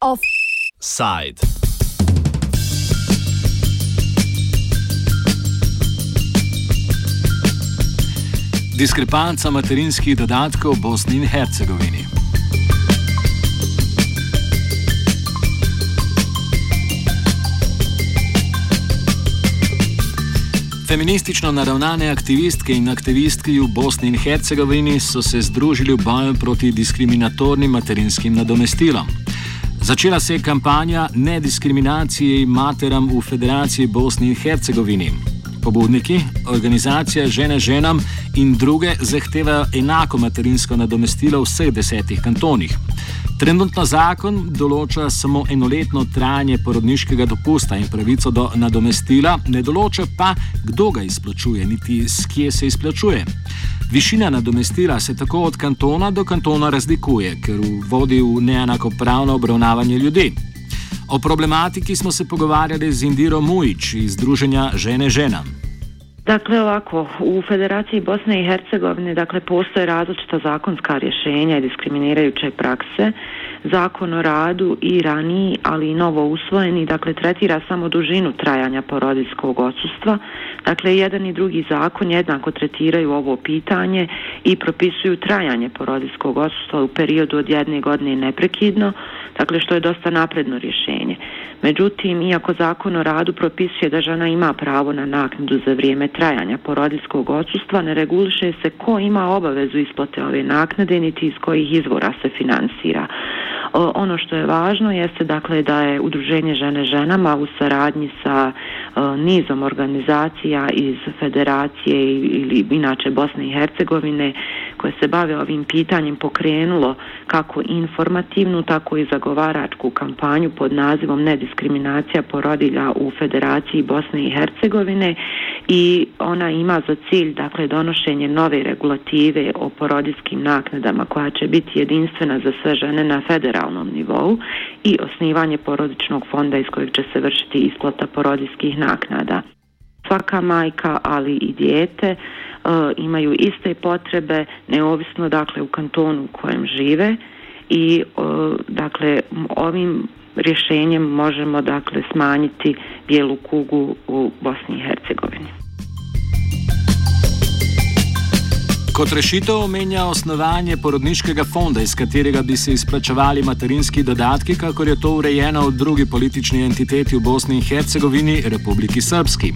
Offside. Diskrepanca materinskih dodatkov v Bosni in Hercegovini. Feministično naravnane aktivistke in aktivistki v Bosni in Hercegovini so se združili v boju proti diskriminatornim materinskim nadomestilom. Začela se je kampanja nediskriminacije materam v Federaciji Bosni in Hercegovini. Pobudniki, organizacija Žene ženam in druge zahtevajo enako materinsko nadomestilo v vseh desetih kantonih. Trenutno zakon določa samo enoletno trajanje porodniškega dopusta in pravico do nadomestila, ne določa pa, kdo ga izplačuje, niti s kje se izplačuje. Višina nadomestila se tako od kantona do kantona razlikuje, ker vodi v neenakopravno obravnavanje ljudi. O problematiki smo se pogovarjali z Indiro Mujić iz Druženja Žene ženam. Dakle, ovako, u Federaciji Bosne i Hercegovine dakle, postoje različita zakonska rješenja i diskriminirajuće prakse. Zakon o radu i raniji, ali i novo usvojeni, dakle, tretira samo dužinu trajanja porodijskog odsustva. Dakle, jedan i drugi zakon jednako tretiraju ovo pitanje i propisuju trajanje porodijskog odsustva u periodu od jedne godine neprekidno, dakle, što je dosta napredno rješenje. Međutim, iako zakon o radu propisuje da žena ima pravo na naknadu za vrijeme trajanja porodijskog odsustva, ne reguliše se ko ima obavezu isplate ove naknade, niti iz kojih izvora se finansira. Ono što je važno jeste dakle da je udruženje žene ženama u saradnji sa nizom organizacija iz federacije ili inače Bosne i Hercegovine koje se bave ovim pitanjem pokrenulo kako informativnu tako i zagovaračku kampanju pod nazivom Nediskriminacija porodilja u Federaciji Bosne i Hercegovine i ona ima za cilj dakle donošenje nove regulative o porodijskim naknadama koja će biti jedinstvena za sve žene na federalnom nivou i osnivanje porodičnog fonda iz kojeg će se vršiti isplata porodijskih naknada. Svaka majka, ali i dijete e, imaju iste potrebe neovisno dakle u kantonu u kojem žive i e, dakle ovim rješenjem možemo dakle smanjiti bijelu kugu u Bosni i Hercegovini. Kot rešitev omenja osnovanje porodniškega fonda, iz katerega bi se izplačevali materinski dodatki, kakor je to urejeno v drugi politični entiteti v Bosni in Hercegovini, Republiki Srpski.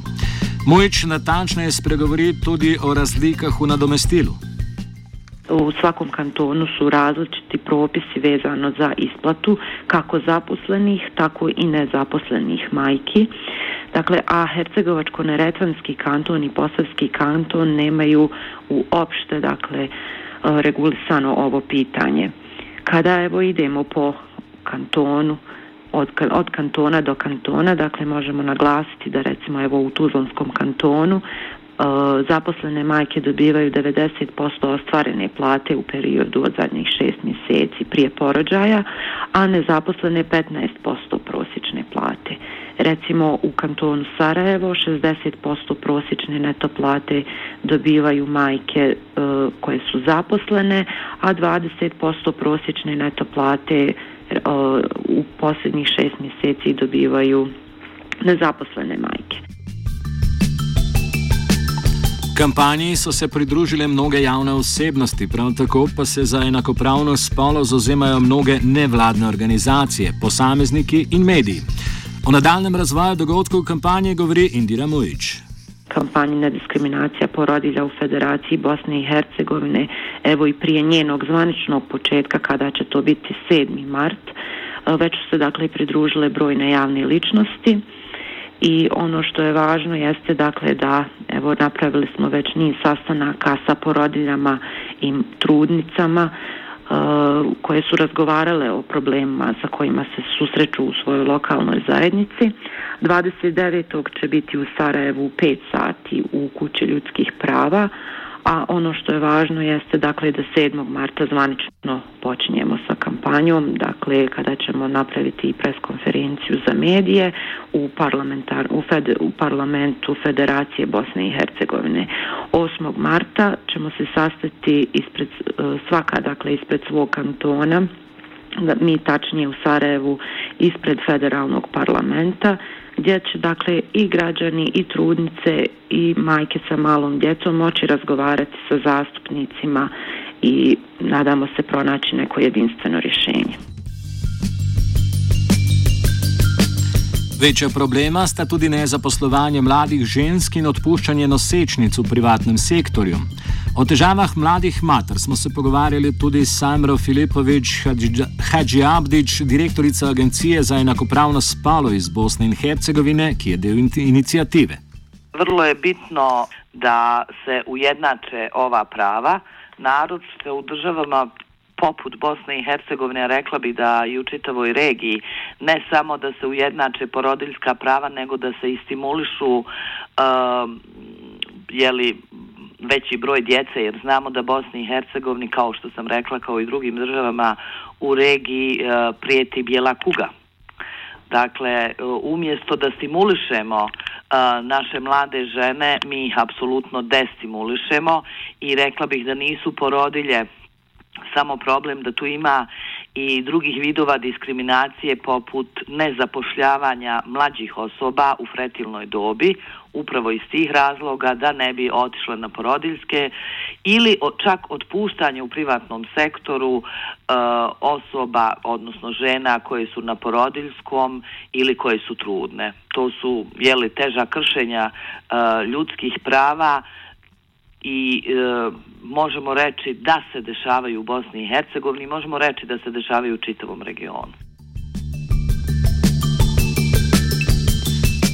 Mojič natančneje spregovori tudi o razlikah v nadomestilu. U svakom kantonu su različiti propisi vezano za isplatu kako zaposlenih, tako i nezaposlenih majki. Dakle, a Hercegovačko-Neretvanski kanton i Posavski kanton nemaju uopšte dakle, e, regulisano ovo pitanje. Kada evo idemo po kantonu, od, od kantona do kantona, dakle možemo naglasiti da recimo evo u Tuzlanskom kantonu e, zaposlene majke dobivaju 90% ostvarene plate u periodu od zadnjih šest mjeseci prije porođaja, a nezaposlene 15% prosječne plate. Recimo u kantonu Sarajevo 60% prosječne neto plate dobivaju majke uh, koje su zaposlene, a 20% prosječne neto plate uh, u posljednjih šest mjeseci dobivaju nezaposlene majke. Kampanji so se pridružile mnoge javne osebnosti, prav tako pa se za enakopravnost spolo zauzemajo mnoge nevladne organizacije, posamezniki in mediji. O nadaljem razvoju dogodkov kampanje govori Indira Mujić. Kampanji na diskriminacija porodilja u Federaciji Bosne i Hercegovine, evo i prije njenog zvaničnog početka kada će to biti 7. mart, već su se dakle pridružile brojne javne ličnosti i ono što je važno jeste dakle da evo napravili smo već niz sastanaka sa porodiljama i trudnicama koje su razgovarale o problemima sa kojima se susreću u svojoj lokalnoj zajednici. 29. će biti u Sarajevu u 5 sati u kući ljudskih prava, a ono što je važno jeste dakle da 7. marta zvanično počinjemo sa kampanjom, dakle kada ćemo napraviti preskonferenciju za medije u, parlamentar, u, fed, u parlamentu Federacije Bosne i Hercegovine. 8. marta ćemo se sastati ispred e, svaka dakle ispred svog kantona mi tačnije u Sarajevu ispred federalnog parlamenta gdje će dakle i građani i trudnice i majke sa malom djecom moći razgovarati sa zastupnicima i nadamo se pronaći neko jedinstveno rješenje. Večja problema sta tudi nezaposlovanje mladih žensk in odpuščanje nosečnic v privatnem sektorju. O težavah mladih mater smo se pogovarjali tudi s Samro Filipovič Hadži Abdič, direktorica Agencije za enakopravno spalo iz Bosne in Hercegovine, ki je del inicijative. Vrlo je bitno da se ujednače ova prava, naročito u državama poput Bosne i Hercegovine, rekla bi da i u čitavoj regiji, ne samo da se ujednače porodiljska prava, nego da se istimulišu uh, jeli, veći broj djece, jer znamo da Bosni i Hercegovini, kao što sam rekla, kao i drugim državama u regiji e, prijeti bijela kuga. Dakle, e, umjesto da stimulišemo e, naše mlade žene, mi ih apsolutno destimulišemo i rekla bih da nisu porodilje samo problem da tu ima i drugih vidova diskriminacije poput nezapošljavanja mlađih osoba u fretilnoj dobi, upravo iz tih razloga da ne bi otišle na porodiljske ili čak otpuštanje u privatnom sektoru e, osoba, odnosno žena koje su na porodiljskom ili koje su trudne. To su jeli, teža kršenja e, ljudskih prava, i e, možemo reći da se dešavaju u Bosni i Hercegovini, možemo reći da se dešavaju u čitavom regionu.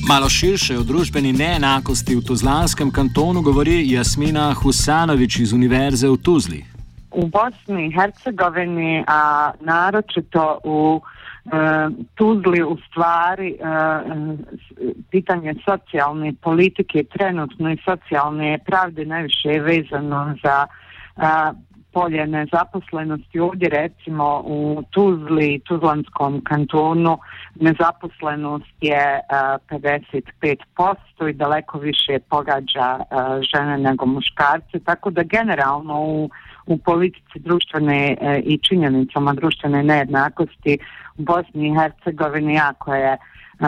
Malo širše o družbeni neenakosti v Tuzlanskem kantonu govori Jasmina Husanovič iz Univerze v Tuzli. U Bosni i Hercegovini, a naročito u E, E, tuzli u stvari e, pitanje socijalne politike trenutno i socijalne pravde najviše je vezano za polje nezaposlenosti. Ovdje recimo u Tuzli, Tuzlanskom kantonu nezaposlenost je e, 55% i daleko više pogađa e, žene nego muškarce. Tako da generalno u u politici društvene uh, i činjenicama društvene nejednakosti u Bosni i Hercegovini jako je uh,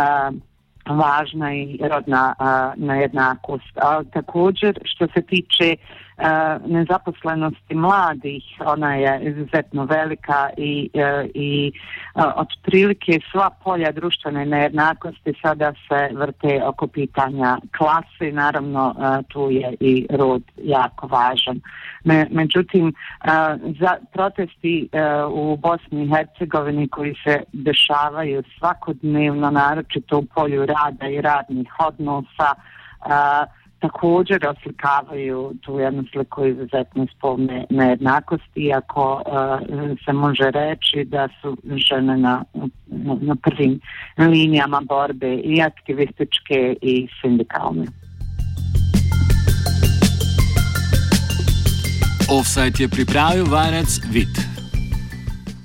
važna i rodna na nejednakost. A, također, što se tiče E, nezaposlenosti mladih, ona je izuzetno velika i, e, i e, otprilike sva polja društvene nejednakosti sada se vrte oko pitanja klase. Naravno, tu je i rod jako važan. Me, međutim, za protesti u Bosni i Hercegovini koji se dešavaju svakodnevno, naročito u polju rada i radnih odnosa a, također oslikavaju tu jednu sliku izuzetno spolne nejednakosti, iako a, se može reći da su žene na, na, na prvim linijama borbe i aktivističke i sindikalne. Offside je pripravil vajenec Vit.